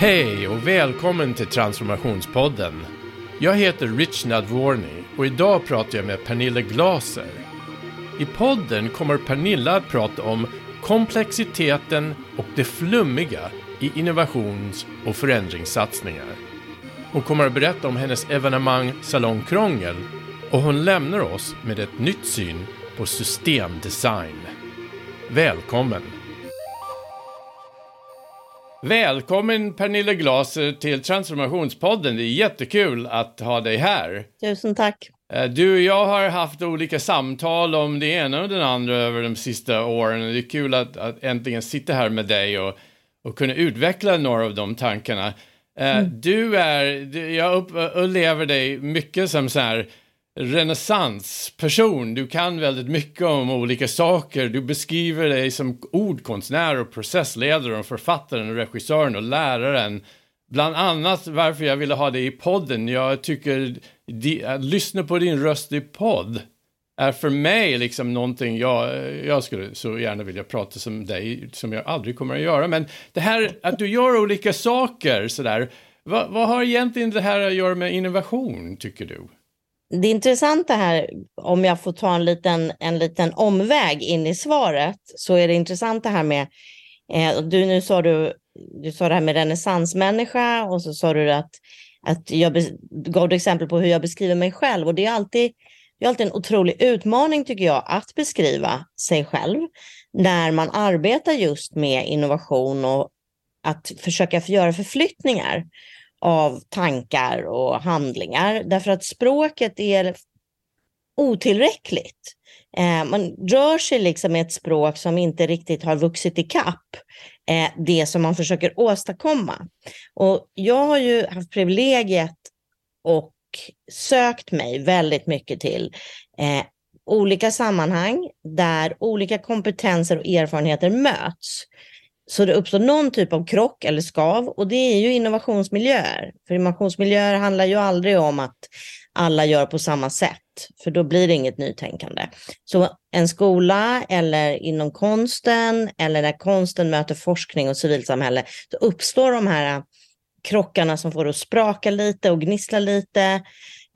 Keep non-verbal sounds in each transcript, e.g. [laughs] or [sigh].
Hej och välkommen till Transformationspodden. Jag heter Rich Nadvorny och idag pratar jag med Pernilla Glaser. I podden kommer Pernilla att prata om komplexiteten och det flummiga i innovations och förändringssatsningar. Hon kommer att berätta om hennes evenemang Salong Krångel och hon lämnar oss med ett nytt syn på systemdesign. Välkommen! Välkommen Pernilla Glaser till Transformationspodden. Det är jättekul att ha dig här. Tusen tack. Eh, du och jag har haft olika samtal om det ena och det andra över de sista åren. Det är kul att, att äntligen sitta här med dig och, och kunna utveckla några av de tankarna. Eh, mm. Du är, jag upplever dig mycket som så här renässansperson. Du kan väldigt mycket om olika saker. Du beskriver dig som ordkonstnär och processledare och författaren och regissören och läraren. Bland annat varför jag ville ha dig i podden. Jag tycker att lyssna på din röst i podd är för mig liksom någonting jag, jag skulle så gärna vilja prata som dig, som jag aldrig kommer att göra. Men det här att du gör olika saker sådär, vad, vad har egentligen det här att göra med innovation, tycker du? Det intressanta här, om jag får ta en liten, en liten omväg in i svaret, så är det intressanta här med, eh, du, nu sa du, du sa det här med renässansmänniska och så sa du att, att jag gav du exempel på hur jag beskriver mig själv och det är alltid det är alltid en otrolig utmaning tycker jag att beskriva sig själv när man arbetar just med innovation och att försöka göra förflyttningar av tankar och handlingar därför att språket är otillräckligt. Eh, man rör sig liksom med ett språk som inte riktigt har vuxit i kapp eh, det som man försöker åstadkomma. Och jag har ju haft privilegiet och sökt mig väldigt mycket till eh, olika sammanhang där olika kompetenser och erfarenheter möts. Så det uppstår någon typ av krock eller skav och det är ju innovationsmiljöer. För innovationsmiljöer handlar ju aldrig om att alla gör på samma sätt, för då blir det inget nytänkande. Så en skola eller inom konsten eller när konsten möter forskning och civilsamhälle, då uppstår de här krockarna som får det att spraka lite och gnissla lite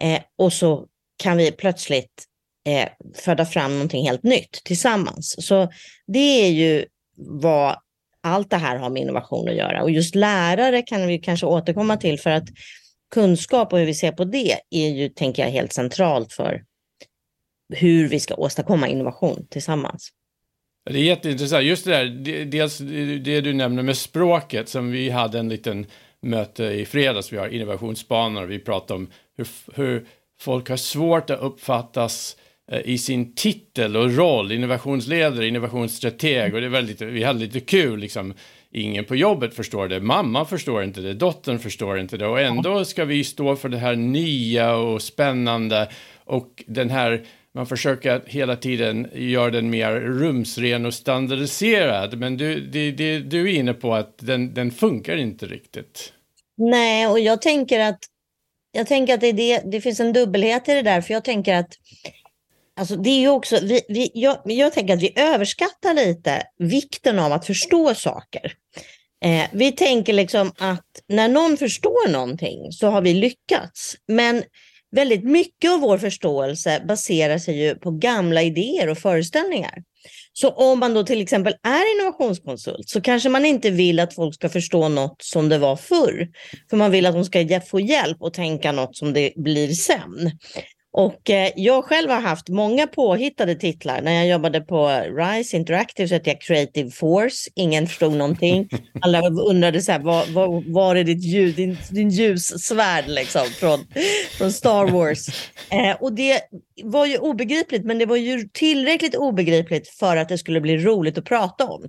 eh, och så kan vi plötsligt eh, föda fram någonting helt nytt tillsammans. Så det är ju vad allt det här har med innovation att göra. Och just lärare kan vi kanske återkomma till för att kunskap och hur vi ser på det är ju, tänker jag, helt centralt för hur vi ska åstadkomma innovation tillsammans. Det är jätteintressant. Just det där, dels det du nämner med språket som vi hade en liten möte i fredags. Vi har innovationsbanor och vi pratade om hur, hur folk har svårt att uppfattas Eh, i sin titel och roll, innovationsledare, innovationsstrateg och det är väldigt, vi hade lite kul liksom. Ingen på jobbet förstår det, mamma förstår inte det, dottern förstår inte det och ändå ska vi stå för det här nya och spännande och den här man försöker hela tiden göra den mer rumsren och standardiserad. Men du, det, det, du är inne på att den, den funkar inte riktigt. Nej, och jag tänker att jag tänker att det, det, det finns en dubbelhet i det där, för jag tänker att Alltså det är ju också, vi, vi, jag, jag tänker att vi överskattar lite vikten av att förstå saker. Eh, vi tänker liksom att när någon förstår någonting så har vi lyckats. Men väldigt mycket av vår förståelse baserar sig ju på gamla idéer och föreställningar. Så om man då till exempel är innovationskonsult så kanske man inte vill att folk ska förstå något som det var förr. För man vill att de ska få hjälp och tänka något som det blir sen. Och eh, jag själv har haft många påhittade titlar. När jag jobbade på RISE Interactive så hette jag Creative Force. Ingen förstod någonting. Alla undrade så här, var, var, var är ditt ljud, din, din ljussvärd liksom från, från Star Wars? Eh, och det var ju obegripligt, men det var ju tillräckligt obegripligt för att det skulle bli roligt att prata om.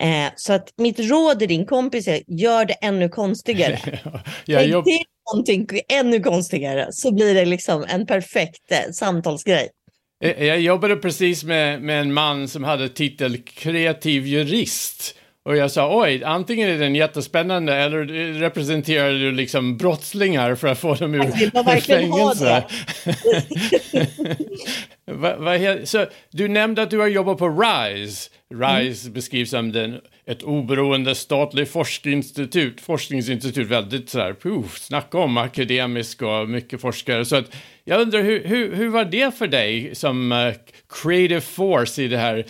Eh, så att mitt råd till din kompis är, gör det ännu konstigare. [laughs] ja, jag någonting ännu konstigare så blir det liksom en perfekt eh, samtalsgrej. Eh, jag jobbade precis med, med en man som hade titel kreativ jurist. Och jag sa, oj, antingen är den jättespännande eller representerar du liksom brottslingar för att få dem ur fängelse. [laughs] va, va, så, du nämnde att du har jobbat på RISE. RISE mm. beskrivs som den ett oberoende statligt forskningsinstitut, forskningsinstitut väldigt sådär, puh, snacka om akademisk och mycket forskare. Så att jag undrar hur, hur, hur var det för dig som uh, creative force i det här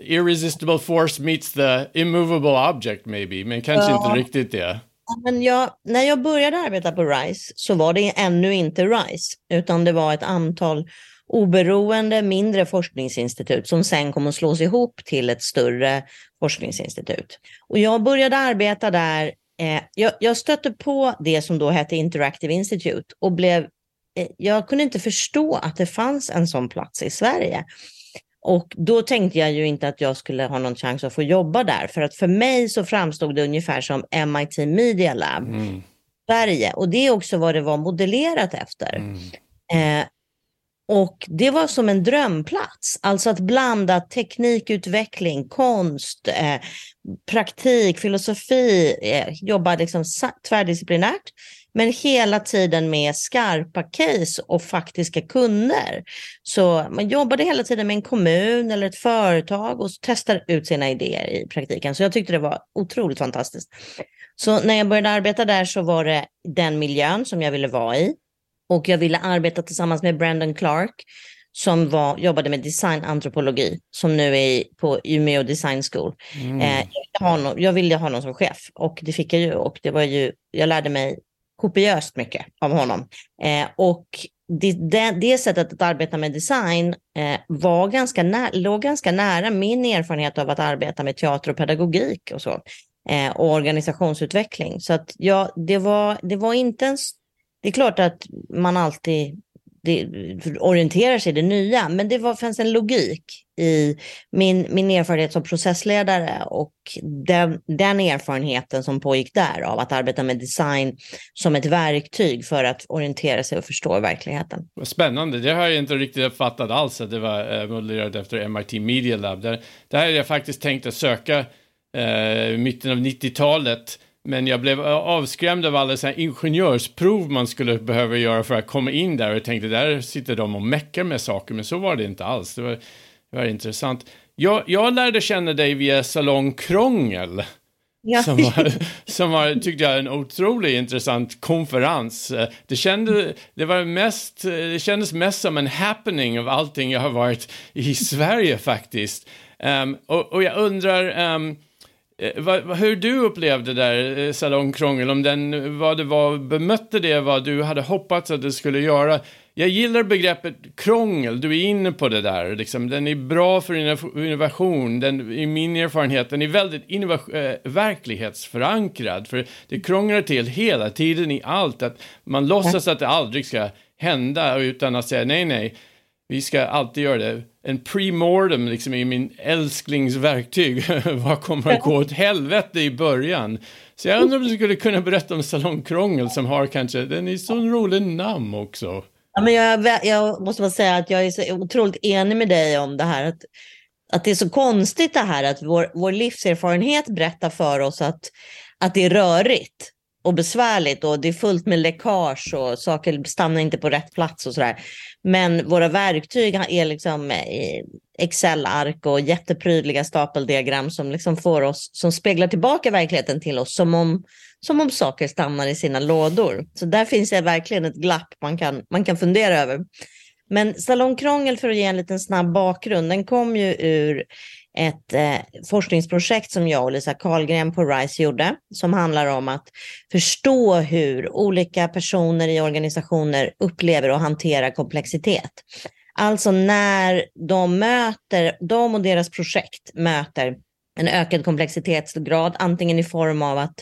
irresistible force meets the immovable object maybe, men kanske ja. inte riktigt det. Men jag, när jag började arbeta på RISE så var det ännu inte RISE, utan det var ett antal oberoende mindre forskningsinstitut som sen kom att slås ihop till ett större forskningsinstitut. Och jag började arbeta där. Eh, jag, jag stötte på det som då hette Interactive Institute och blev eh, jag kunde inte förstå att det fanns en sån plats i Sverige. Och då tänkte jag ju inte att jag skulle ha någon chans att få jobba där. För att för mig så framstod det ungefär som MIT Media Lab. Mm. Sverige. Och det är också vad det var modellerat efter. Mm. Eh, och det var som en drömplats, alltså att blanda teknikutveckling, konst, eh, praktik, filosofi, eh, jobba liksom tvärdisciplinärt, men hela tiden med skarpa case och faktiska kunder. Så man jobbade hela tiden med en kommun eller ett företag och testade ut sina idéer i praktiken. Så jag tyckte det var otroligt fantastiskt. Så när jag började arbeta där så var det den miljön som jag ville vara i. Och jag ville arbeta tillsammans med Brandon Clark som var, jobbade med designantropologi, som nu är på Umeå Design School. Mm. Eh, jag, honom, jag ville ha honom som chef och det fick jag ju. Och det var ju, jag lärde mig kopiöst mycket av honom. Eh, och det, det, det, sättet att arbeta med design eh, var ganska nä, låg ganska nära min erfarenhet av att arbeta med teater och pedagogik och så. Eh, och organisationsutveckling. Så att ja, det var, det var inte ens... det är klart att man alltid det, orienterar sig i det nya, men det var, fanns en logik i min, min erfarenhet som processledare och den, den erfarenheten som pågick där av att arbeta med design som ett verktyg för att orientera sig och förstå verkligheten. Spännande, det har jag inte riktigt fattat alls att det var eh, modellerat efter MIT Media Lab. Där, där hade jag faktiskt tänkt att söka eh, mitten av 90-talet men jag blev avskrämd av alla så ingenjörsprov man skulle behöva göra för att komma in där och tänkte där sitter de och meckar med saker, men så var det inte alls. Det var, det var intressant. Jag, jag lärde känna dig via Salong Krångel. Ja. Som, var, som var, tyckte jag, en otroligt intressant konferens. Det, kände, det, var mest, det kändes mest som en happening av allting jag har varit i Sverige faktiskt. Um, och, och, jag undrar, um, Eh, Eh, hur du upplevde det där eh, salongkrångel, om den, vad det var, bemötte det vad du hade hoppats att det skulle göra. Jag gillar begreppet krångel, du är inne på det där, liksom. den är bra för innovation, den, i min erfarenhet, den är väldigt äh, verklighetsförankrad, för det krånglar till hela tiden i allt, att man låtsas att det aldrig ska hända utan att säga nej, nej, vi ska alltid göra det. En pre-mortem liksom i min älsklingsverktyg. [laughs] Vad kommer att gå åt helvete i början? Så jag undrar om du skulle kunna berätta om Salongkrångel som har kanske, den är så rolig namn också. Ja, men jag, jag måste bara säga att jag är så otroligt enig med dig om det här. Att, att det är så konstigt det här att vår, vår livserfarenhet berättar för oss att, att det är rörigt och besvärligt och det är fullt med läckage och saker stannar inte på rätt plats och sådär. Men våra verktyg är liksom eh, Excel-ark och jätteprydliga stapeldiagram som liksom får oss, som speglar tillbaka verkligheten till oss som om, som om saker stannar i sina lådor. Så där finns det verkligen ett glapp man kan, man kan fundera över. Men Salongkrångel, för att ge en liten snabb bakgrund, den kom ju ur ett eh, forskningsprojekt som jag och Lisa Karlgren på RISE gjorde, som handlar om att förstå hur olika personer i organisationer upplever och hanterar komplexitet. Alltså när de möter, de och deras projekt möter en ökad komplexitetsgrad, antingen i form av att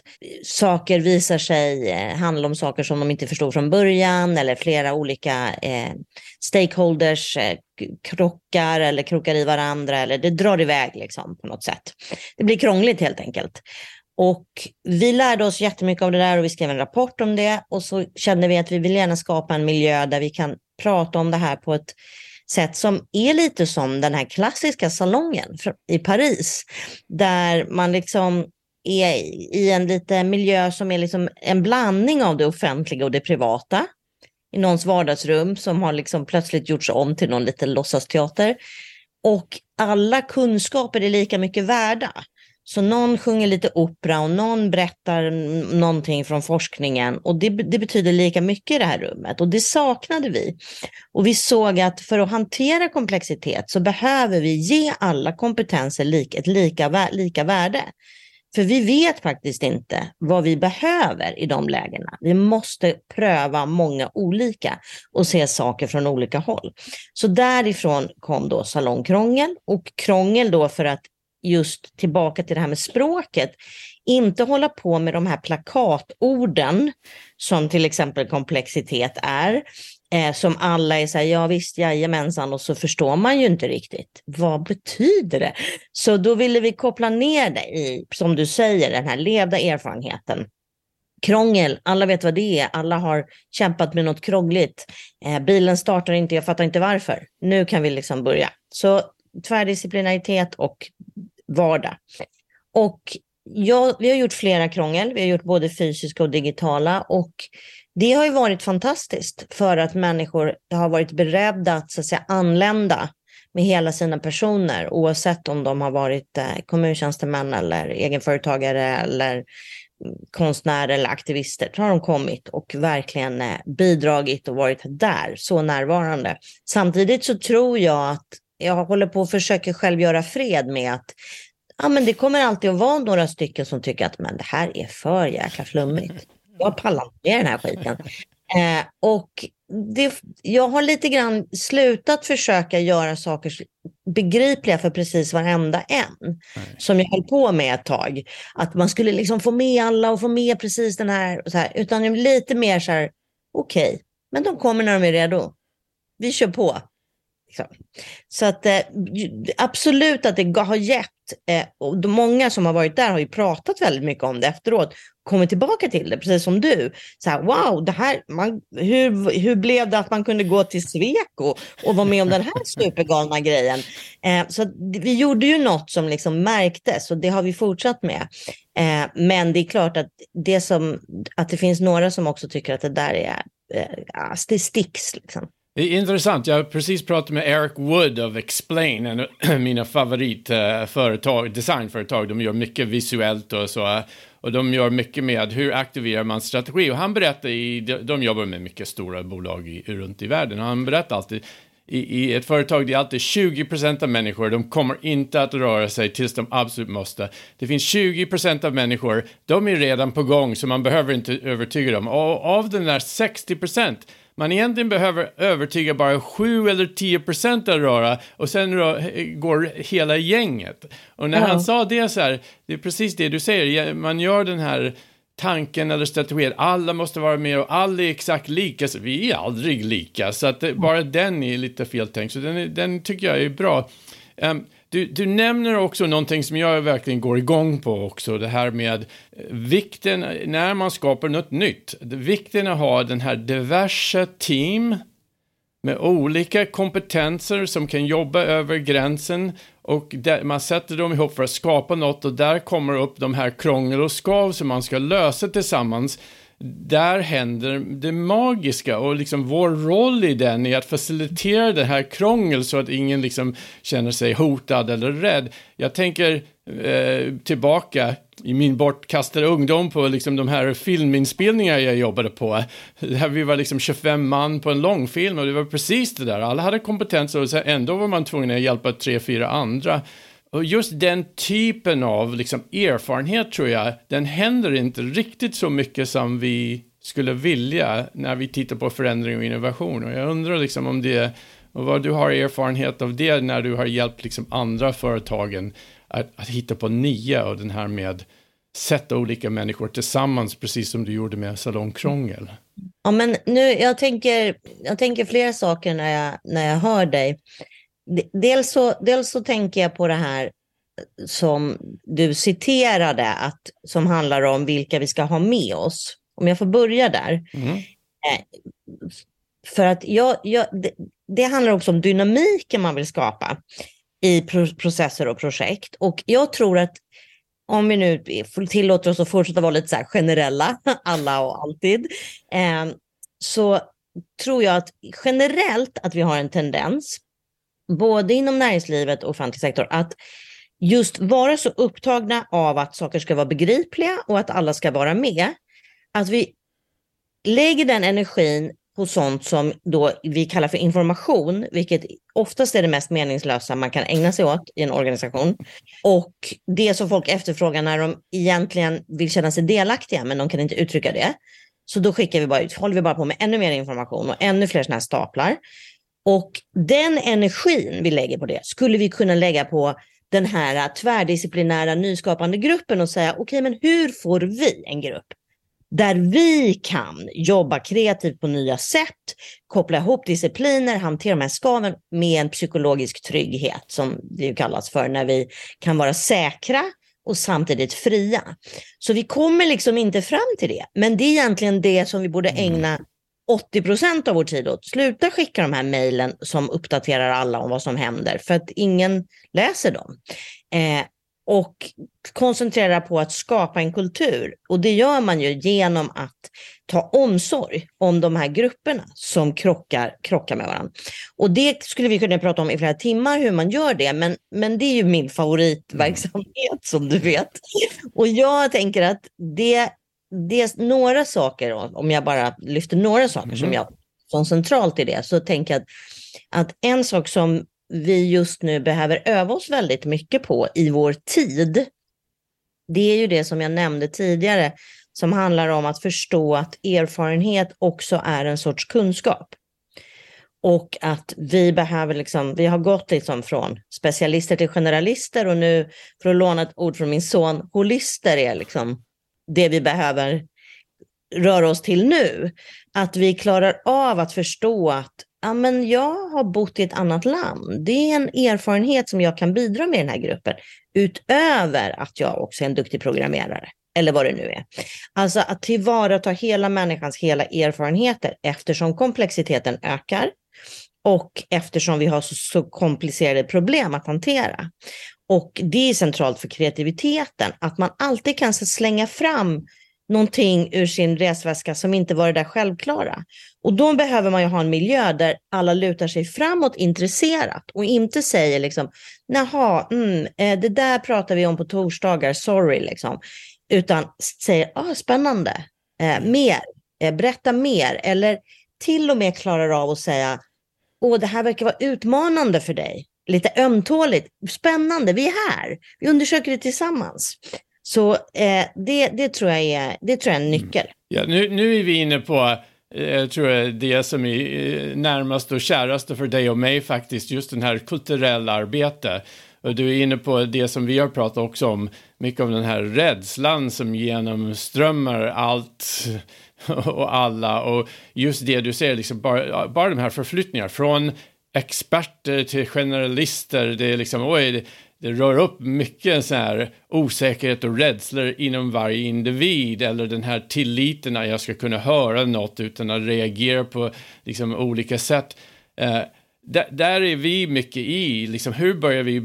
saker visar sig eh, handla om saker som de inte förstod från början eller flera olika eh, stakeholders eh, krockar eller krokar i varandra eller det drar iväg liksom på något sätt. Det blir krångligt helt enkelt. Och vi lärde oss jättemycket av det där och vi skrev en rapport om det och så kände vi att vi vill gärna skapa en miljö där vi kan prata om det här på ett sätt som är lite som den här klassiska salongen i Paris, där man liksom är i en lite miljö som är liksom en blandning av det offentliga och det privata i någons vardagsrum som har liksom plötsligt gjorts om till någon liten låtsasteater. Och alla kunskaper är lika mycket värda. Så någon sjunger lite opera och någon berättar någonting från forskningen och det, det, betyder lika mycket i det här rummet och det saknade vi. Och vi såg att för att hantera komplexitet så behöver vi ge alla kompetenser ett lika, lika värde. För vi vet faktiskt inte vad vi behöver i de lägena. Vi måste pröva många olika och se saker från olika håll. Så därifrån kom då salongkrångel och krångel då för att just tillbaka till det här med språket, inte hålla på med de här plakatorden som till exempel komplexitet är, eh, som alla är så här, ja visst, jajamensan, och så förstår man ju inte riktigt. Vad betyder det? Så då ville vi koppla ner det i, som du säger, den här levda erfarenheten. Krångel, alla vet vad det är, alla har kämpat med något krångligt. Eh, bilen startar inte, jag fattar inte varför. Nu kan vi liksom börja. Så tvärdisciplinaritet och vardag. Och jag, vi har gjort flera krångel, vi har gjort både fysiska och digitala och det har ju varit fantastiskt för att människor har varit beredda att, så att säga, anlända med hela sina personer oavsett om de har varit eh, kommuntjänstemän eller egenföretagare eller mm, konstnärer eller aktivister. Då har de kommit och verkligen eh, bidragit och varit där, så närvarande. Samtidigt så tror jag att jag håller på att försöka själv göra fred med att ja, men det kommer alltid att vara några stycken som tycker att men det här är för jäkla flummigt. Jag pallar inte med den här skiten. Eh, och det, jag har lite grann slutat försöka göra saker begripliga för precis varenda en. Nej. Som jag höll på med ett tag. Att man skulle liksom få med alla och få med precis den här. Och här. Utan lite mer så här, okej, okay, men de kommer när de är redo. Vi kör på. Liksom. Så att eh, absolut att det har gett, eh, och de många som har varit där har ju pratat väldigt mycket om det efteråt, kommit tillbaka till det, precis som du. Så här, wow, det här, man, hur, hur blev det att man kunde gå till Sweco och vara med om den här supergalna grejen? Eh, så vi gjorde ju något som liksom märktes och det har vi fortsatt med. Eh, men det är klart att det, som, att det finns några som också tycker att det där är, eh, ah, det sticks. Liksom. Det är intressant. Jag har precis pratat med Eric Wood av Explain, en av [clears throat] mina favoritföretag, designföretag. De gör mycket visuellt och så. Och de gör mycket med hur aktiverar man strategi. Och han berättar i, de jobbar med mycket stora bolag i, runt i världen. Och han berättar alltid, i, i ett företag, det är alltid 20% av människor, de kommer inte att röra sig tills de absolut måste. Det finns 20% av människor, de är redan på gång, så man behöver inte övertyga dem. Och av den där 60%, man egentligen behöver övertyga bara 7 eller 10 procent att röra och sen går hela gänget. Och när ja. han sa det så här, det är precis det du säger, man gör den här tanken eller strategin, alla måste vara med och alla är exakt lika, så vi är aldrig lika, så att det, bara den är lite feltänkt, så den, den tycker jag är bra. Um, du, du nämner också någonting som jag verkligen går igång på också, det här med vikten när man skapar något nytt. Vikten att ha den här diverse team med olika kompetenser som kan jobba över gränsen och där, man sätter dem ihop för att skapa något och där kommer upp de här krångel och skav som man ska lösa tillsammans där händer det magiska och liksom vår roll i den är att facilitera det här krångel så att ingen liksom känner sig hotad eller rädd. Jag tänker eh, tillbaka i min bortkastade ungdom på liksom de här filminspelningar jag jobbade på. Där vi var liksom 25 man på en långfilm och det var precis det där. Alla hade kompetens och ändå var man tvungen att hjälpa tre, fyra andra. Och just den typen av liksom, erfarenhet tror jag, den händer inte riktigt så mycket som vi skulle vilja när vi tittar på förändring och innovation. Och jag undrar liksom om det, och vad du har erfarenhet av det när du har hjälpt liksom andra företagen att, att hitta på nya och den här med sätta olika människor tillsammans, precis som du gjorde med salongkrångel. Ja, men nu, jag tänker, jag tänker flera saker när jag, när jag hör dig dels så, dels så tänker jag på det här som du citerade, att, som handlar om vilka vi ska ha med oss. Om jag får börja där. Mm. Eh, för att jag, jag, det, det, handlar också om dynamiken man vill skapa i pro processer och projekt. Och jag tror att om vi nu tillåter oss att fortsätta vara lite så generella, [laughs] alla och alltid, eh, så tror jag att generellt att vi har en tendens både inom näringslivet och offentlig sektor, att just vara så upptagna av att saker ska vara begripliga och att alla ska vara med, att vi lägger den energin på sånt som då vi kallar för information, vilket oftast är det mest meningslösa man kan ägna sig åt i en organisation. Och det som folk efterfrågar när de egentligen vill känna sig delaktiga, men de kan inte uttrycka det. Så då skickar vi bara ut, håller vi bara på med ännu mer information och ännu fler sådana här staplar. Och den energin vi lägger på det skulle vi kunna lägga på den här tvärdisciplinära nyskapande gruppen och säga, okej, okay, men hur får vi en grupp där vi kan jobba kreativt på nya sätt, koppla ihop discipliner, hantera de här skaven med en psykologisk trygghet som det kallas för när vi kan vara säkra och samtidigt fria. Så vi kommer liksom inte fram till det, men det är egentligen det som vi borde mm. ägna 80 procent av vår tid åt. Sluta skicka de här mejlen som uppdaterar alla om vad som händer, för att ingen läser dem. Eh, och koncentrera på att skapa en kultur. Och det gör man ju genom att ta omsorg om de här grupperna som krockar, krockar med varandra. Och det skulle vi kunna prata om i flera timmar hur man gör det, men, men det är ju min favoritverksamhet som du vet. Och jag tänker att det, det är några saker, om jag bara lyfter några saker mm. som jag som centralt i det, så tänker jag att, att en sak som vi just nu behöver öva oss väldigt mycket på i vår tid, det är ju det som jag nämnde tidigare, som handlar om att förstå att erfarenhet också är en sorts kunskap. Och att vi behöver liksom, vi har gått liksom från specialister till generalister och nu, för att låna ett ord från min son, holister är liksom det vi behöver röra oss till nu. Att vi klarar av att förstå att ja, men jag har bott i ett annat land. Det är en erfarenhet som jag kan bidra med i den här gruppen. Utöver att jag också är en duktig programmerare. Eller vad det nu är. Alltså att tillvarata hela människans hela erfarenheter eftersom komplexiteten ökar och eftersom vi har så, så komplicerade problem att hantera. Och det är centralt för kreativiteten, att man alltid kan slänga fram någonting ur sin resväska som inte var det där självklara. Och då behöver man ju ha en miljö där alla lutar sig framåt intresserat och inte säger liksom, jaha, mm, eh, det där pratar vi om på torsdagar, sorry, liksom. Utan säger, ah, spännande, eh, mer, eh, berätta mer, eller till och med klarar av att säga, åh, det här verkar vara utmanande för dig, lite ömtåligt, spännande, vi är här, vi undersöker det tillsammans. Så eh, det, det, tror jag är, det tror jag är en nyckel. Ja, nu, nu är vi inne på jag eh, tror jag det som är eh, närmast och käraste för dig och mig faktiskt, just den här kulturella arbete. Och du är inne på det som vi har pratat också om, mycket om den här rädslan som genomströmmar allt [laughs] och alla. Och just det du säger, liksom bara, bara de här förflyttningarna från experter till generalister, det är liksom, oj, det rör upp mycket så här osäkerhet och rädslor inom varje individ eller den här tilliten att jag ska kunna höra något utan att reagera på liksom, olika sätt. Eh, där, där, är vi mycket i, liksom, hur börjar vi,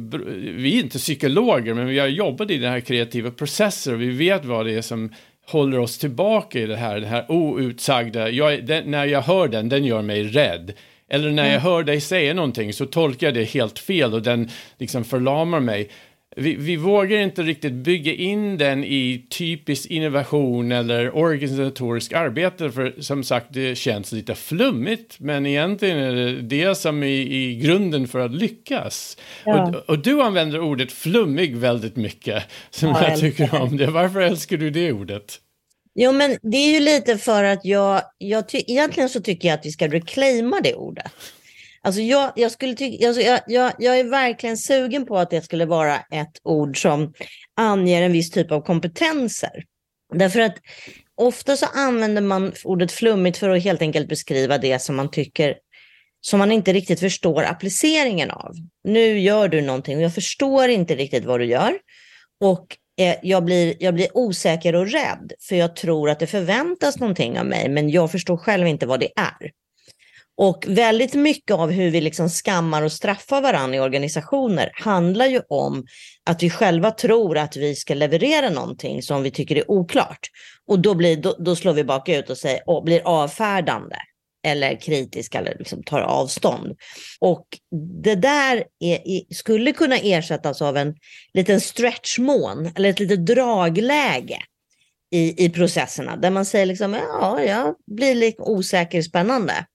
vi är inte psykologer men vi har jobbat i den här kreativa processen och vi vet vad det är som håller oss tillbaka i det här, det här outsagda, jag, den, när jag hör den, den gör mig rädd. Eller när jag mm. hör dig säga någonting så tolkar jag det helt fel och den liksom förlamar mig. Vi, vi, vågar inte riktigt bygga in den i typisk innovation eller organisatorisk arbete för som sagt det känns lite flummigt men egentligen är det det som är i grunden för att lyckas. Ja. Och, och, du använder ordet flummig väldigt mycket som ja, jag tycker om det. Varför älskar du det ordet? Jo, men det är ju lite för att jag, jag ty, egentligen så tycker jag att vi ska reclaima det ordet. Alltså jag, jag, skulle ty, alltså jag, jag, jag är verkligen sugen på att det skulle vara ett ord som anger en viss typ av kompetenser. Därför att ofta så använder man ordet flummigt för att helt enkelt beskriva det som man tycker som man inte riktigt förstår appliceringen av. Nu gör du någonting och jag förstår inte riktigt vad du gör. Och Eh, jag blir, jag blir osäker och rädd för jag tror att det förväntas någonting av mig men jag förstår själv inte vad det är. Och väldigt mycket av hur vi liksom skammar och straffar varandra i organisationer handlar ju om att vi själva tror att vi ska leverera någonting som vi tycker är oklart. Och då, blir, då, då slår vi bakut och säger, och blir avfärdande eller kritiska eller liksom tar avstånd. Och det där är, skulle kunna ersättas av en liten stretchmån eller ett litet dragläge i, i processerna där man säger liksom, ja, jag blir lite osäker spännande.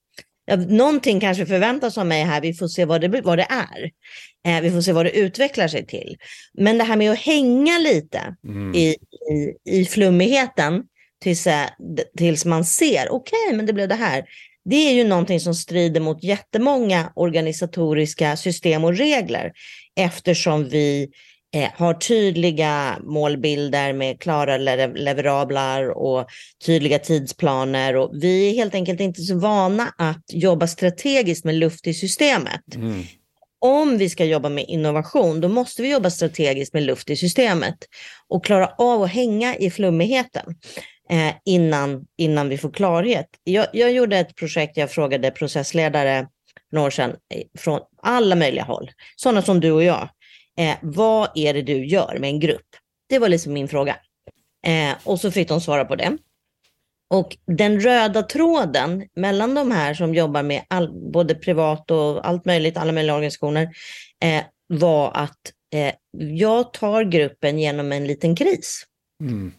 Någonting kanske förväntas av mig här, vi får se vad det, vad det är. Eh, vi får se vad det utvecklar sig till. Men det här med att hänga lite mm. i, i, i flummigheten tills, eh, tills man ser, okej, okay, men det blev det här. Det är ju någonting som strider mot jättemånga organisatoriska system och regler eftersom vi eh, har tydliga målbilder med klara leverablar och tydliga tidsplaner. Och vi är helt enkelt inte så vana att jobba strategiskt med luft i systemet. Mm. Om vi ska jobba med innovation, då måste vi jobba strategiskt med luft i systemet och klara av att hänga i flummigheten eh, innan, innan vi får klarhet. Jag, jag gjorde ett projekt, jag frågade processledare för några år sedan eh, från alla möjliga håll, sådana som du och jag. Eh, vad är det du gör med en grupp? Det var liksom min fråga. Eh, och så fick de svara på det. Och den röda tråden mellan de här som jobbar med all, både privat och allt möjligt, alla möjliga organisationer, eh, var att eh, jag tar gruppen genom en liten kris. Mm.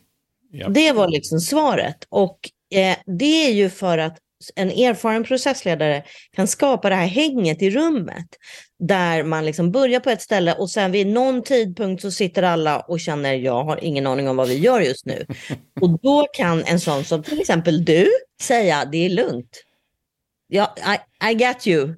Yep. Det var liksom svaret. Och eh, det är ju för att en erfaren processledare kan skapa det här hänget i rummet. Där man liksom börjar på ett ställe och sen vid någon tidpunkt så sitter alla och känner jag har ingen aning om vad vi gör just nu. [laughs] och då kan en sån som till exempel du säga det är lugnt. Ja, I, I get you.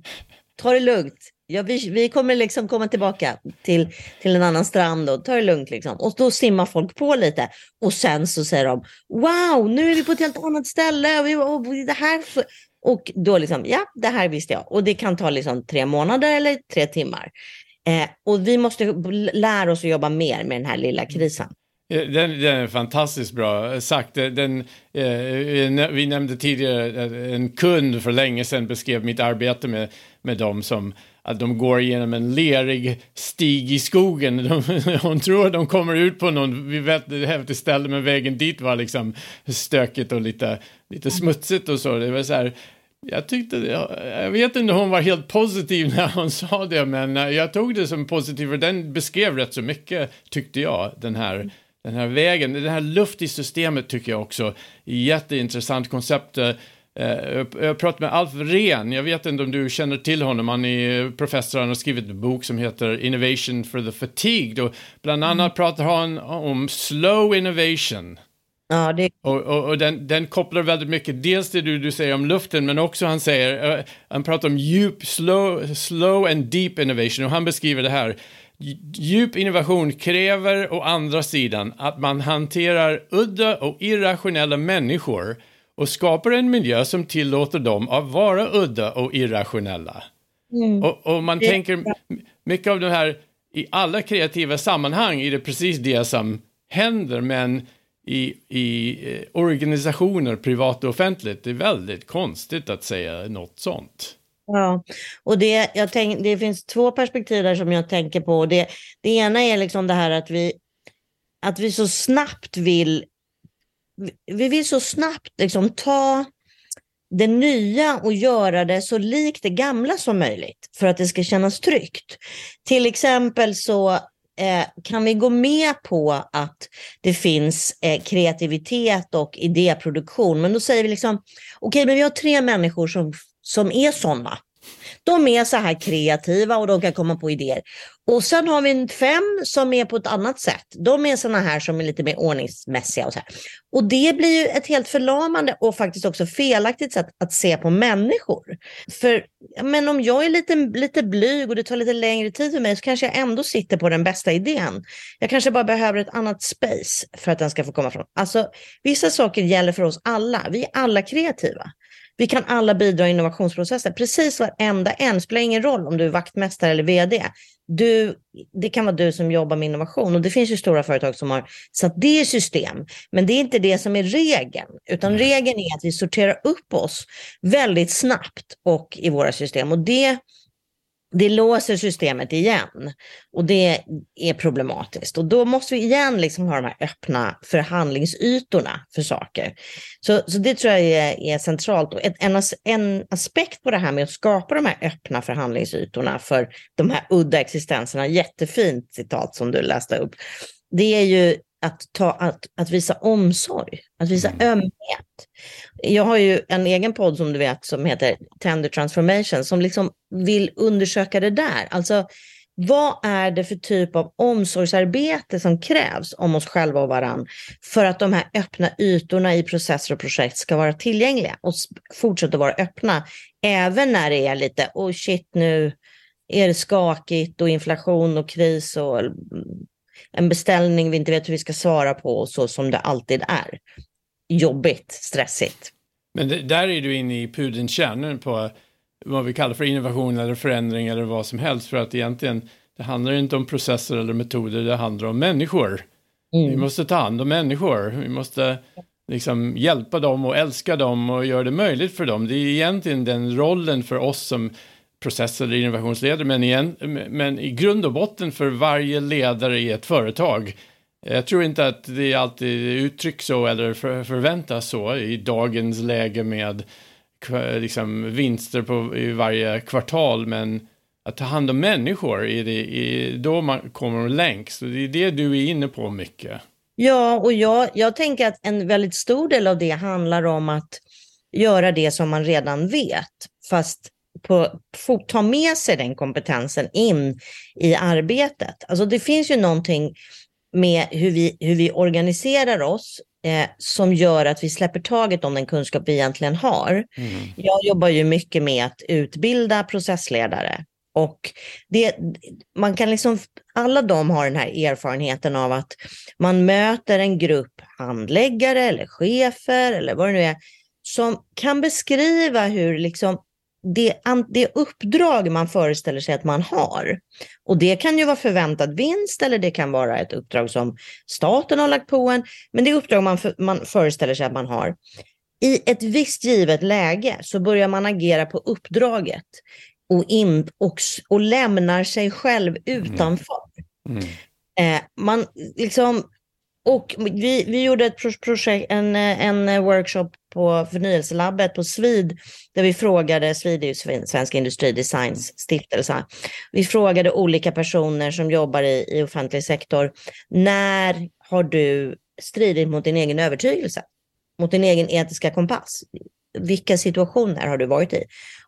Ta det lugnt. Ja, vi, vi kommer liksom komma tillbaka till, till en annan strand och ta det lugnt. Liksom. Och då simmar folk på lite. Och sen så säger de, wow, nu är vi på ett helt annat ställe. Och, vi, och det här och då liksom, ja, det här visste jag. Och det kan ta liksom tre månader eller tre timmar. Eh, och vi måste lära oss att jobba mer med den här lilla krisen. Eh, den, den, är fantastiskt bra sagt. Eh, den, eh, eh vi nämnde tidigare en kund för länge sedan beskrev mitt arbete med, med dem som att de går genom en lerig stig i skogen. De, [laughs] hon tror att de kommer ut på någon, vi vet häftigt ställe men vägen dit var liksom stökigt och lite, lite smutsigt och så. Det var så här, jag tyckte, jag, jag vet inte om hon var helt positiv [laughs] när hon sa det, men eh, jag tog det som positivt för den beskrev rätt så mycket, tyckte jag, den här den här vägen, den här luft i systemet tycker jag också är jätteintressant koncept. Eh, Eh, jag pratade med Alf Rehn, jag vet inte om du känner till honom, han är professor, han har skrivit en bok som heter Innovation for the Fatigued och bland annat mm. pratar han om slow innovation. Ja, det... Och, och, och den, den, kopplar väldigt mycket, dels det du, du säger om luften, men också han säger, uh, han pratar om djup, slow, slow and deep innovation och han beskriver det här. Djup innovation kräver å andra sidan att man hanterar udda och irrationella människor och skapar en miljö som tillåter dem att vara udda och irrationella. Mm. Och, och, man tänker, mycket av det här, i alla kreativa sammanhang är det precis det som händer, men i, i eh, organisationer, privat och offentligt, det är väldigt konstigt att säga något sånt. Ja, och det, jag tänk, det finns två perspektiv där som jag tänker på. Det, det ena är liksom det här att vi, att vi så snabbt vill vi vill så snabbt liksom ta det nya och göra det så likt det gamla som möjligt för att det ska kännas tryggt. Till exempel så eh, kan vi gå med på att det finns eh, kreativitet och idéproduktion, men då säger vi liksom, okej, okay, men vi har tre människor som, som är sådana. De är så här kreativa och de kan komma på idéer. Och sen har vi fem som är på ett annat sätt. De är sådana här som är lite mer ordningsmässiga och så här. Och det blir ju ett helt förlamande och faktiskt också felaktigt sätt att se på människor. För men om jag är lite, lite blyg och det tar lite längre tid för mig så kanske jag ändå sitter på den bästa idén. Jag kanske bara behöver ett annat space för att den ska få komma fram. Alltså vissa saker gäller för oss alla. Vi är alla kreativa. Vi kan alla bidra i innovationsprocessen. Precis varenda en, spelar ingen roll om du är vaktmästare eller vd. Du, det kan vara du som jobbar med innovation och det finns ju stora företag som har satt det i system. Men det är inte det som är regeln, utan regeln är att vi sorterar upp oss väldigt snabbt och i våra system. Och det det låser systemet igen och det är problematiskt. Och då måste vi igen liksom ha de här öppna förhandlingsytorna för saker. Så, så det tror jag är, är centralt. Och en, en aspekt på det här med att skapa de här öppna förhandlingsytorna för de här udda existenserna, jättefint citat som du läste upp, det är ju att, ta, att, att visa omsorg, att visa mm. ömhet. Jag har ju en egen podd som du vet som heter Tender Transformation som liksom vill undersöka det där. Alltså vad är det för typ av omsorgsarbete som krävs om oss själva och varann för att de här öppna ytorna i processer och projekt ska vara tillgängliga och fortsätta vara öppna även när det är lite, oh shit nu är det skakigt och inflation och kris och en beställning vi inte vet hur vi ska svara på, så som det alltid är. Jobbigt, stressigt. Men det, där är du inne i pudelns kärnan på vad vi kallar för innovation eller förändring eller vad som helst. För att egentligen, det handlar inte om processer eller metoder, det handlar om människor. Mm. Vi måste ta hand om människor. Vi måste liksom hjälpa dem och älska dem och göra det möjligt för dem. Det är egentligen den rollen för oss som process eller innovationsledare, men, igen, men i grund och botten för varje ledare i ett företag. Jag tror inte att det alltid uttrycks så eller för, förväntas så i dagens läge med liksom, vinster på, i varje kvartal, men att ta hand om människor, är det, är då man kommer längst. Och det är det du är inne på mycket. Ja, och jag, jag tänker att en väldigt stor del av det handlar om att göra det som man redan vet, fast på, få ta med sig den kompetensen in i arbetet. Alltså det finns ju någonting med hur vi, hur vi organiserar oss eh, som gör att vi släpper taget om den kunskap vi egentligen har. Mm. Jag jobbar ju mycket med att utbilda processledare och det, man kan liksom, alla de har den här erfarenheten av att man möter en grupp handläggare eller chefer eller vad det nu är, som kan beskriva hur liksom det, det uppdrag man föreställer sig att man har. Och det kan ju vara förväntad vinst eller det kan vara ett uppdrag som staten har lagt på en. Men det uppdrag man, för, man föreställer sig att man har. I ett visst givet läge så börjar man agera på uppdraget och, in, och, och lämnar sig själv mm. utanför. Mm. Eh, man liksom och vi, vi gjorde ett projekt, en, en workshop på förnyelselabbet på Svid, där vi frågade, Svid är ju Svensk Industridesigns stiftelse, vi frågade olika personer som jobbar i, i offentlig sektor, när har du stridit mot din egen övertygelse? Mot din egen etiska kompass? Vilka situationer har du varit i?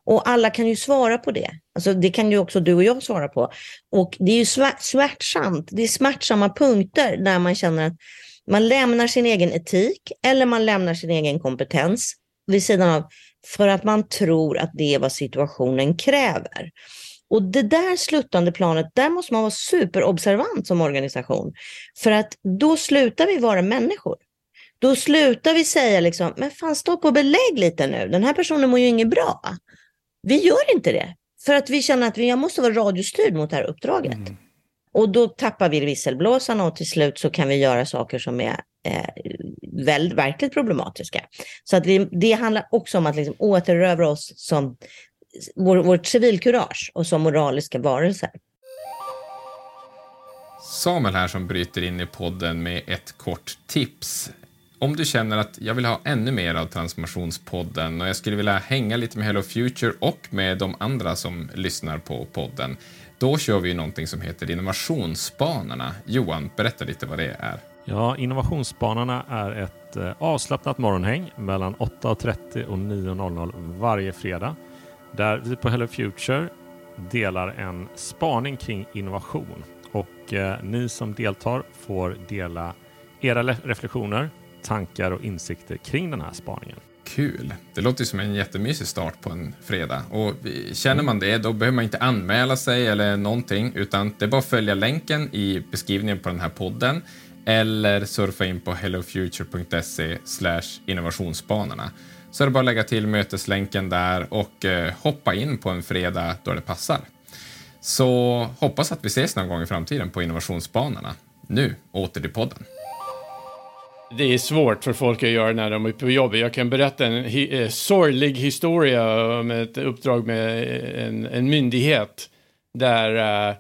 Och alla kan ju svara på det. Alltså det kan ju också du och jag svara på. Och det är ju smärtsamt. Det är smärtsamma punkter där man känner att man lämnar sin egen etik eller man lämnar sin egen kompetens vid sidan av för att man tror att det är vad situationen kräver. Och det där sluttande planet, där måste man vara superobservant som organisation. För att då slutar vi vara människor. Då slutar vi säga liksom, men fan stopp och belägg lite nu, den här personen mår ju inget bra. Vi gör inte det. För att vi känner att jag måste vara radiostyrd mot det här uppdraget. Mm. Och då tappar vi visselblåsarna och till slut så kan vi göra saker som är eh, väl, verkligt problematiska. Så att vi, det handlar också om att liksom återerövra oss som vår, vårt civilkurage och som moraliska varelser. Samuel här som bryter in i podden med ett kort tips. Om du känner att jag vill ha ännu mer av Transformationspodden och jag skulle vilja hänga lite med Hello Future och med de andra som lyssnar på podden, då kör vi någonting som heter Innovationsspanarna. Johan, berätta lite vad det är. Ja, Innovationsspanarna är ett eh, avslappnat morgonhäng mellan 8.30 och 9.00 varje fredag där vi på Hello Future delar en spaning kring innovation och eh, ni som deltar får dela era reflektioner tankar och insikter kring den här spaningen. Kul! Det låter som en jättemysig start på en fredag. Och känner man det, då behöver man inte anmäla sig eller någonting, utan det är bara att följa länken i beskrivningen på den här podden eller surfa in på hellofuture.se innovationsspanarna. Så är det bara att lägga till möteslänken där och eh, hoppa in på en fredag då det passar. Så hoppas att vi ses någon gång i framtiden på innovationsspanarna. Nu åter till podden det är svårt för folk att göra när de är på jobbet. Jag kan berätta en hi eh, sorglig historia om ett uppdrag med en, en myndighet där uh,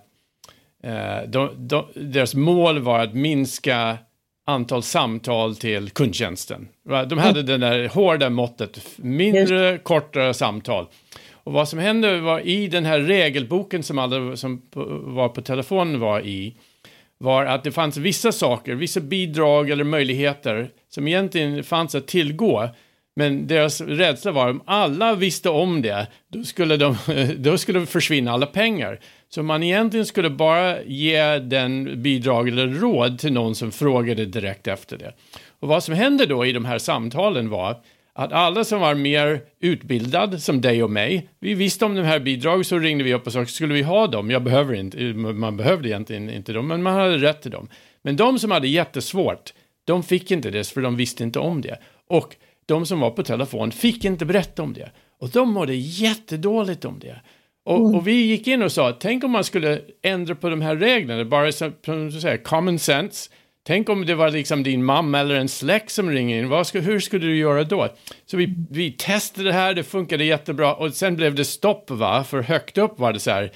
uh, de, de, deras mål var att minska antal samtal till kundtjänsten. De hade mm. det där hårda måttet, mindre, Just. kortare samtal. Och vad som hände var i den här regelboken som alla som var på telefonen var i, var att det fanns vissa saker, vissa bidrag eller möjligheter som egentligen fanns att tillgå. Men deras rädsla var att om alla visste om det, då skulle, de, [laughs] då skulle försvinna alla pengar. Så man egentligen skulle bara ge den bidrag eller råd till någon som frågade direkt efter det. Och vad som hände då i de här samtalen var att alla som var mer utbildad, som dig och mig, vi visste om de här bidragen så ringde vi upp och sa, skulle vi ha dem? Jag behöver inte, man behövde egentligen inte dem, men man hade rätt till dem. Men de som hade jättesvårt, de fick inte det, för de visste inte om det. Och de som var på telefon fick inte berätta om det. Och de mådde jättedåligt om det. Och, mm. och, vi gick in och sa, tänk om man skulle ändra på de här reglerna, bara som, som säger, common sense. Tänk om det var liksom din mamma eller en släkt som ringer in, Vad ska, hur skulle du göra då? Så vi, vi testade det här, det funkade jättebra och sen blev det stopp, va? För högt upp var det så här,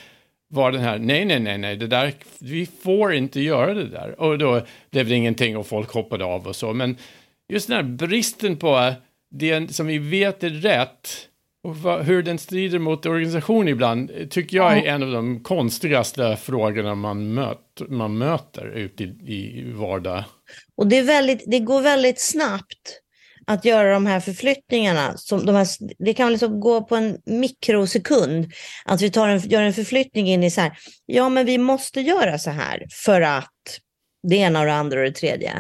var den här, nej, nej, nej, nej, det där, vi får inte göra det där. Och då blev det ingenting och folk hoppade av och så. Men just den här bristen på det som vi vet är rätt, och hur den strider mot organisationen ibland tycker jag är en av de konstigaste frågorna man, möt, man möter ute i, i vardag. Och det, väldigt, det går väldigt snabbt att göra de här förflyttningarna. Som de här, det kan liksom gå på en mikrosekund. Att vi tar en, gör en förflyttning in i så här, ja men vi måste göra så här för att det ena och det andra och det tredje.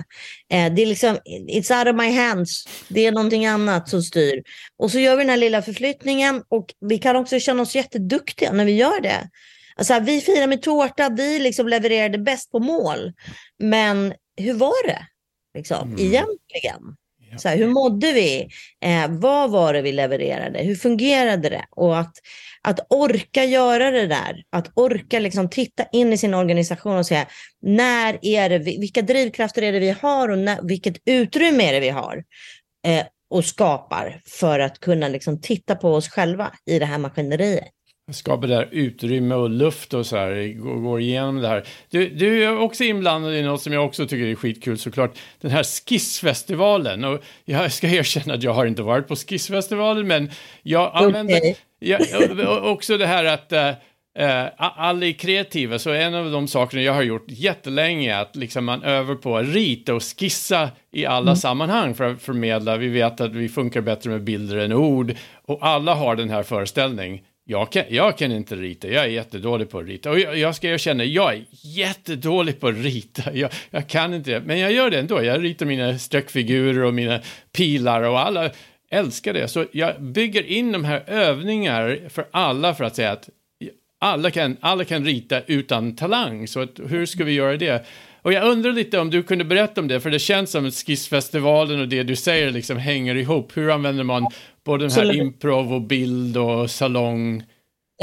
Eh, det är liksom, it's out of my hands. Det är någonting annat som styr. Och så gör vi den här lilla förflyttningen och vi kan också känna oss jätteduktiga när vi gör det. Alltså, vi firar med tårta, vi liksom levererade bäst på mål. Men hur var det liksom, mm. egentligen? Så här, hur mådde vi? Eh, vad var det vi levererade? Hur fungerade det? Och att, att orka göra det där, att orka liksom titta in i sin organisation och säga när är det, vilka drivkrafter är det vi har och när, vilket utrymme är det vi har eh, och skapar för att kunna liksom titta på oss själva i det här maskineriet skapar där utrymme och luft och så här, går, igenom det här. Du, du är också inblandad i något som jag också tycker är skitkul såklart, den här Skissfestivalen. Och jag ska erkänna att jag har inte varit på Skissfestivalen, men jag använder okay. Ja, också det här att uh, Uh, alla är kreativa, så en av de sakerna jag har gjort jättelänge är att liksom man övar på att rita och skissa i alla mm. sammanhang för att förmedla. Vi vet att vi funkar bättre med bilder än ord och alla har den här föreställningen jag kan, jag kan inte rita, jag är jättedålig på att rita. Och jag, jag ska erkänna, jag är jättedålig på att rita. Jag, jag kan inte det, men jag gör det ändå. Jag ritar mina streckfigurer och mina pilar och alla älskar det. Så jag bygger in de här övningar för alla för att säga att alla kan, alla kan rita utan talang. Så att, hur ska vi göra det? Och jag undrar lite om du kunde berätta om det, för det känns som att Skissfestivalen och det du säger liksom hänger ihop. Hur använder man både den här improv och bild och salong?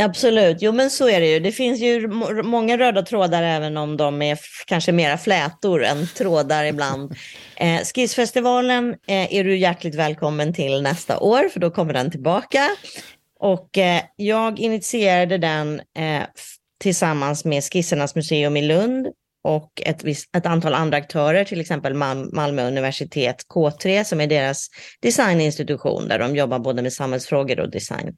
Absolut, jo men så är det ju. Det finns ju många röda trådar även om de är kanske mera flätor än trådar ibland. [laughs] Eh, Skissfestivalen eh, är du hjärtligt välkommen till nästa år för då kommer den tillbaka. Och eh, jag initierade den eh, tillsammans med Skissernas museum i Lund och ett, ett antal andra aktörer, till exempel Malmö universitet K3 som är deras designinstitution där de jobbar både med samhällsfrågor och design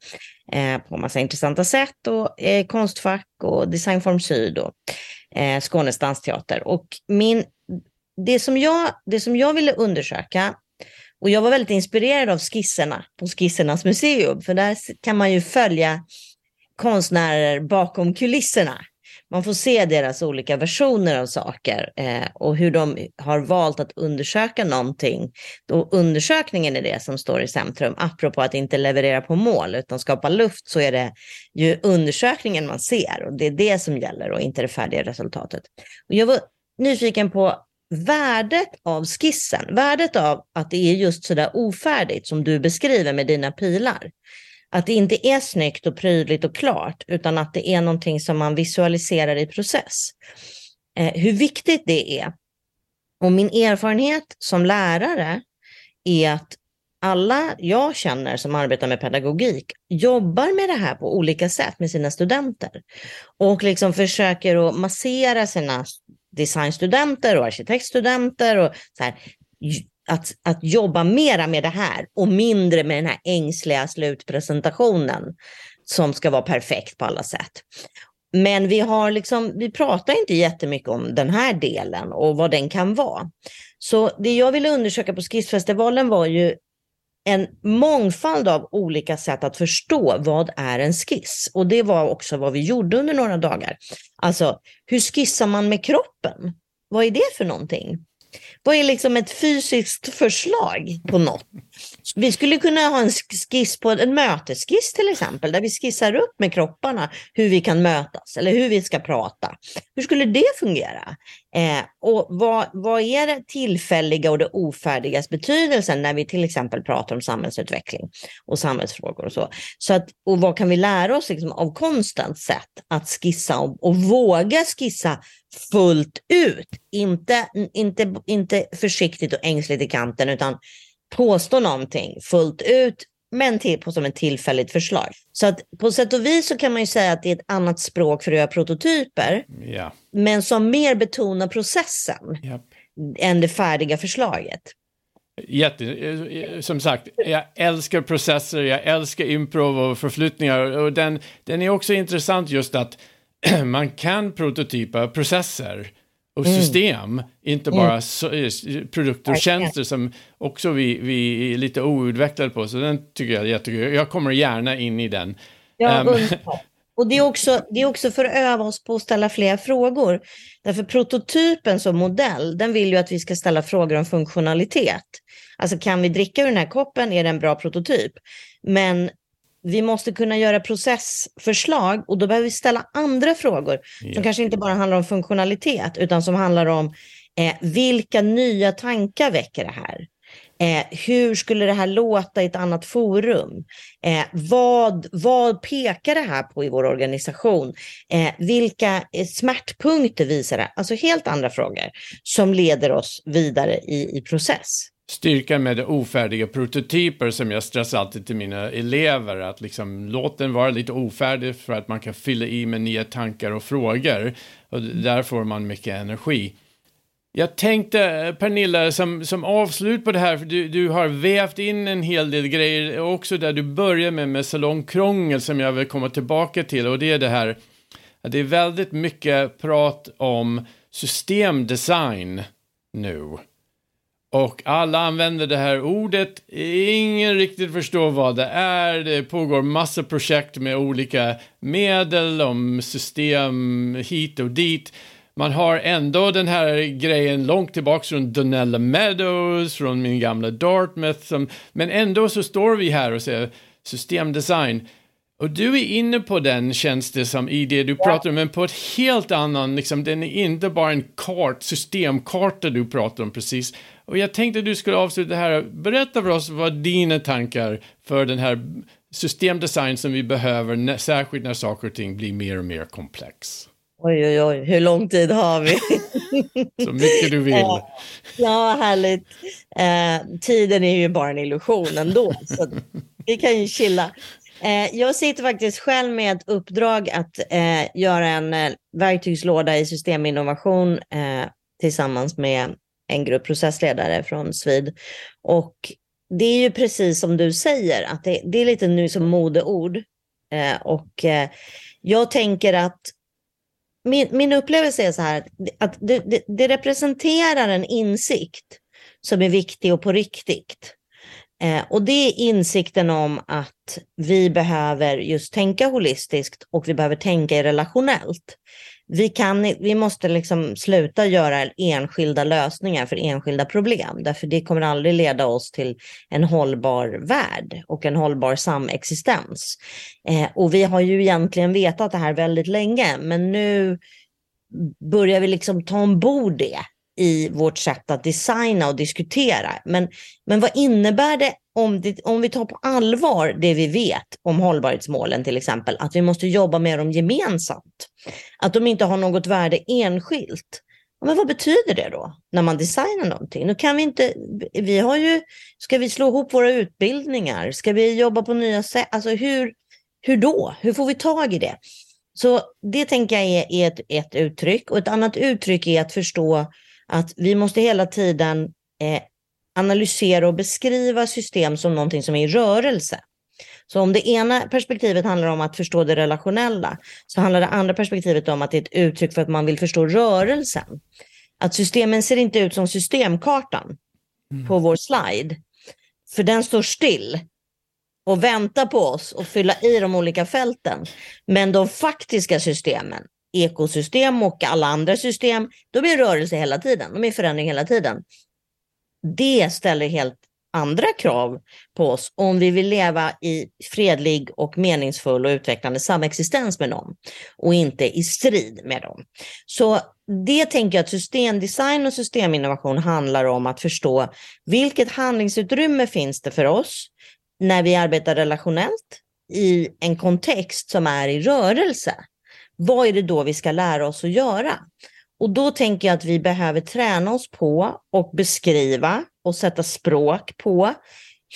eh, på massa intressanta sätt och eh, Konstfack och Designform Syd och eh, Skånes dansteater. Och min, det, som jag, det som jag ville undersöka och jag var väldigt inspirerad av skisserna på Skissernas museum, för där kan man ju följa konstnärer bakom kulisserna man får se deras olika versioner av saker eh, och hur de har valt att undersöka någonting. Då undersökningen är det som står i centrum, apropå att inte leverera på mål utan skapa luft, så är det ju undersökningen man ser och det är det som gäller och inte det färdiga resultatet. Och jag var nyfiken på värdet av skissen, värdet av att det är just sådär ofärdigt som du beskriver med dina pilar. Att det inte är snyggt och prydligt och klart, utan att det är någonting som man visualiserar i process. Eh, hur viktigt det är. Och min erfarenhet som lärare är att alla jag känner som arbetar med pedagogik jobbar med det här på olika sätt med sina studenter. Och liksom försöker att massera sina designstudenter och arkitektstudenter och så här, att, att jobba mera med det här och mindre med den här ängsliga slutpresentationen som ska vara perfekt på alla sätt. Men vi, har liksom, vi pratar inte jättemycket om den här delen och vad den kan vara. Så det jag ville undersöka på Skissfestivalen var ju en mångfald av olika sätt att förstå vad är en skiss. Och det var också vad vi gjorde under några dagar. Alltså, hur skissar man med kroppen? Vad är det för någonting? Vad är liksom ett fysiskt förslag på något? Vi skulle kunna ha en skiss på en mötesskiss till exempel, där vi skissar upp med kropparna hur vi kan mötas eller hur vi ska prata. Hur skulle det fungera? Eh, och vad, vad är det tillfälliga och det ofärdigas betydelsen när vi till exempel pratar om samhällsutveckling och samhällsfrågor och så. så att, och vad kan vi lära oss liksom av konstens sätt att skissa och, och våga skissa fullt ut. Inte, inte, inte försiktigt och ängsligt i kanten utan påstå någonting fullt ut men till, på som ett tillfälligt förslag. Så att på sätt och vis så kan man ju säga att det är ett annat språk för att göra prototyper. Ja. Men som mer betonar processen Ja. än det färdiga förslaget. Jätte, som sagt, jag älskar processer, jag älskar improv och förflyttningar och den, den är också intressant just att [clears throat] man kan prototypa processer och system, inte bara så, eh, produkter och tjänster som också vi, vi är lite outvecklade på. Så den tycker jag är jättekul. Jag kommer gärna in i den. Ja, underbart. Och det är, också, det är också för att öva oss på att ställa fler frågor. Därför prototypen som modell, den vill ju att vi ska ställa frågor om funktionalitet. Alltså kan vi dricka ur den här koppen, är det en bra prototyp? Men vi måste kunna göra processförslag och då behöver vi ställa andra frågor Ja. som kanske inte bara handlar om funktionalitet utan som handlar om eh, vilka nya tankar väcker det här? Eh, hur skulle det här låta i ett annat forum? Eh, vad, vad pekar det här på i vår organisation? Eh, vilka eh, smärtpunkter visar det? Alltså helt andra frågor som leder oss vidare i, i process styrkan med det ofärdiga prototyper som jag stressar alltid till mina elever. Att liksom låt den vara lite ofärdig för att man kan fylla i med nya tankar och frågor. Och där får man mycket energi. Jag tänkte, Pernilla, som, som avslut på det här, för du, du har vävt in en hel del grejer också där du börjar med, med salongkrångel som jag vill komma tillbaka till och det är det här, att det är väldigt mycket prat om systemdesign nu. Och alla använder det här ordet, ingen riktigt förstår vad det är, det pågår massa projekt med olika medel om system hit och dit. Man har ändå den här grejen långt tillbaka från Donella Meadows, från min gamla Dartmouth, som, men ändå så står vi här och säger systemdesign. Och du är inne på den känns det som i det du pratar om, men på ett helt annan, liksom, den är inte bara en kart, systemkarta du pratar om precis. Och jag tänkte du skulle avsluta här, berätta för oss vad dina tankar för den här systemdesign som vi behöver, när, särskilt när saker och ting blir mer och mer komplex. Oj, oj, oj, hur lång tid har vi? [laughs] Så mycket du vill. Ja, härligt. Eh, tiden är ju bara en illusion ändå, så vi kan ju chilla. Eh, jag sitter faktiskt själv med ett uppdrag att eh, göra en eh, verktygslåda i systeminnovation eh, tillsammans med en grupp processledare från Svid. Och det är ju precis som du säger, att det, det är lite nu som modeord. Eh, och eh, jag tänker att min, min upplevelse är så här, att det, det, det representerar en insikt som är viktig och på riktigt. Eh, och det är insikten om att vi behöver just tänka holistiskt och vi behöver tänka relationellt. Vi, kan, vi måste liksom sluta göra enskilda lösningar för enskilda problem, därför det kommer aldrig leda oss till en hållbar värld och en hållbar samexistens. Eh, och vi har ju egentligen vetat det här väldigt länge, men nu börjar vi liksom ta ombord det i vårt sätt att designa och diskutera. Men, men vad innebär det om, det om vi tar på allvar det vi vet om hållbarhetsmålen till exempel, att vi måste jobba med dem gemensamt. Att de inte har något värde enskilt. men vad betyder det då när man designar någonting? Nu kan vi inte, vi har ju, ska vi slå ihop våra utbildningar? Ska vi jobba på nya sätt? Alltså hur, hur då? Hur får vi tag i det? Så det tänker jag är, är ett, ett uttryck. Och ett annat uttryck är att förstå att vi måste hela tiden eh, analysera och beskriva system som någonting som är i rörelse. Så om det ena perspektivet handlar om att förstå det relationella, så handlar det andra perspektivet om att det är ett uttryck för att man vill förstå rörelsen. Att systemen ser inte ut som systemkartan mm. på vår slide, för den står still och väntar på oss och fylla i de olika fälten. Men de faktiska systemen, ekosystem och alla andra system, de är rörelse hela tiden, de är förändring hela tiden. Det ställer helt andra krav på oss om vi vill leva i fredlig och meningsfull och utvecklande samexistens med dem och inte i strid med dem. Så det tänker jag att systemdesign och systeminnovation handlar om att förstå vilket handlingsutrymme finns det för oss när vi arbetar relationellt i en kontext som är i rörelse. Vad är det då vi ska lära oss att göra? Och då tänker jag att vi behöver träna oss på och beskriva och sätta språk på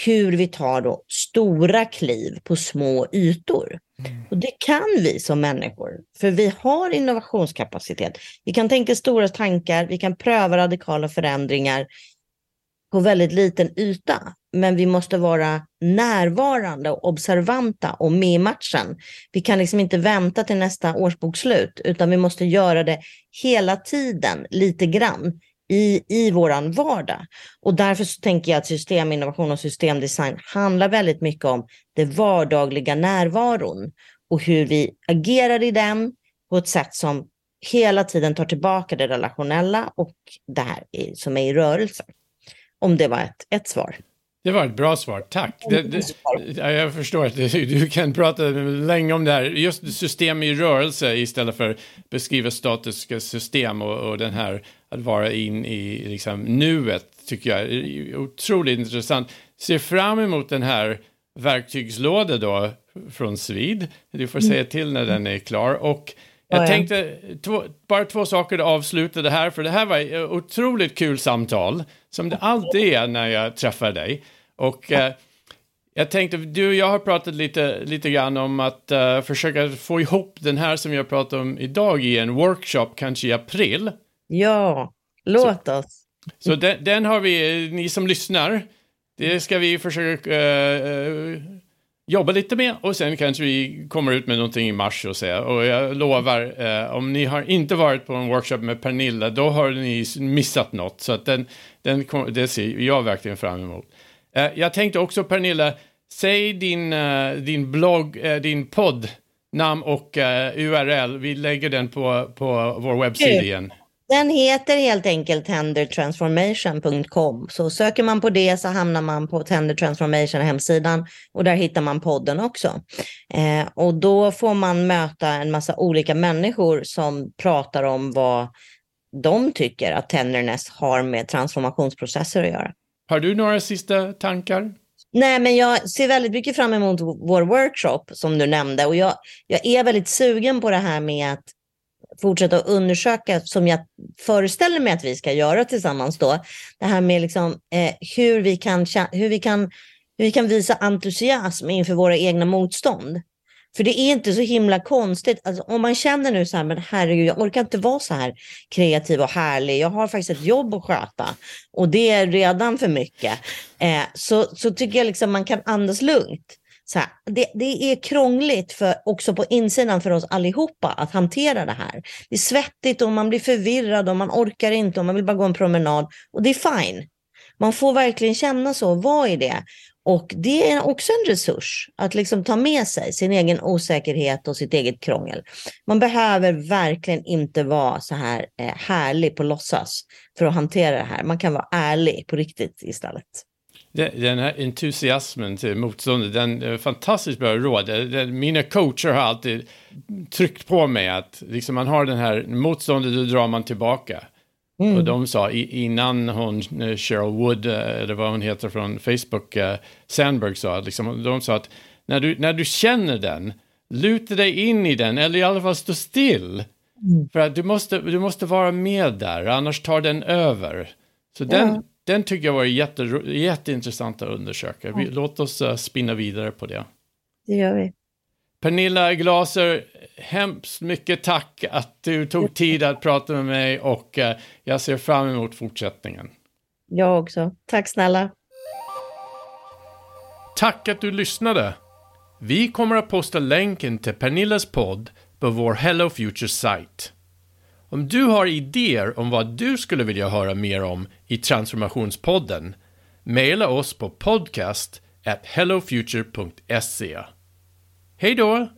hur vi tar då stora kliv på små ytor. Mm. Och det kan vi som människor, för vi har innovationskapacitet. Vi kan tänka stora tankar, vi kan pröva radikala förändringar på väldigt liten yta. Men vi måste vara närvarande och observanta och med i matchen. Vi kan liksom inte vänta till nästa årsbokslut, utan vi måste göra det hela tiden, lite grann, i, i vår vardag. Och därför så tänker jag att systeminnovation och systemdesign handlar väldigt mycket om den vardagliga närvaron och hur vi agerar i den på ett sätt som hela tiden tar tillbaka det relationella och det här som är i rörelse. Om det var ett, ett svar. Det var ett bra svar, tack. Det, det, jag förstår att [laughs] du kan prata länge om det här. Just system i rörelse istället för beskriva statiska system och, och den här att vara in i liksom, nuet tycker jag är otroligt intressant. Ser fram emot den här verktygslådan då från Svid. Du får säga till när den är klar. Och jag tänkte två, bara två saker att avsluta det här, för det här var ett otroligt kul samtal, som det alltid är när jag träffar dig. Och eh, jag tänkte, du och jag har pratat lite, lite grann om att uh, försöka få ihop den här som jag pratar om idag i en workshop, kanske i april. Ja, låt så, oss. Så den, den, har vi, ni som lyssnar, det ska vi försöka uh, jobba lite med och sen kanske vi kommer ut med någonting i mars och så. Och jag lovar, eh, om ni har inte varit på en workshop med Pernilla, då har ni missat något. Så att den, den, det ser jag verkligen fram emot. Eh, jag tänkte också Pernilla, säg din, eh, din blogg, eh, din podd, namn och uh, URL. Vi lägger den på, på vår webbsida igen. Den heter helt enkelt tendertransformation.com. Så söker man på det så hamnar man på Tender Transformation hemsidan och där hittar man podden också. Eh, och då får man möta en massa olika människor som pratar om vad de tycker att tenderness har med transformationsprocesser att göra. Har du några sista tankar? Nej, men jag ser väldigt mycket fram emot vår workshop som du nämnde och jag, jag är väldigt sugen på det här med att fortsätta att undersöka, som jag föreställer mig att vi ska göra tillsammans då, det här med liksom, eh, hur, vi kan, hur, vi kan, hur vi kan visa entusiasm inför våra egna motstånd. För det är inte så himla konstigt. Alltså, om man känner nu så här, men herregud, jag orkar inte vara så här kreativ och härlig. Jag har faktiskt ett jobb att sköta och det är redan för mycket. Eh, så, så tycker jag liksom man kan andas lugnt så här, det, det, är krångligt för, också på insidan för oss allihopa att hantera det här. Det är svettigt och man blir förvirrad och man orkar inte och man vill bara gå en promenad. Och det är fine. Man får verkligen känna så. Vad är det? Och det är också en resurs att liksom ta med sig sin egen osäkerhet och sitt eget krångel. Man behöver verkligen inte vara så här eh, härlig på låtsas för att hantera det här. Man kan vara ärlig på riktigt istället. Den här entusiasmen till motståndet, den är fantastiskt bra råd. Mina coacher har alltid tryckt på mig att liksom man har den här motståndet, då drar man tillbaka. Mm. Och de sa innan hon, eh, Cheryl Wood, eh, eller vad hon heter från Facebook, uh, Sandberg sa, liksom, de sa att när du, när du känner den, luta dig in i den, eller i alla fall stå still. Mm. För att du måste, du måste vara med där, annars tar den över. Så den, Ja. Den tycker jag var jätte, jätteintressant att undersöka. Vi, låt oss uh, spinna vidare på det. Det gör vi. Pernilla Glaser, hemskt mycket tack att du tog tid att prata med mig och eh, jag ser fram emot fortsättningen. Jag också. Tack snälla. Tack att du lyssnade! Vi kommer att posta länken till Pernillas podd på vår Hello Future-sajt. Om du har idéer om vad du skulle vilja höra mer om i Transformationspodden, mejla oss på podcast at hellofuture.se. Hej då!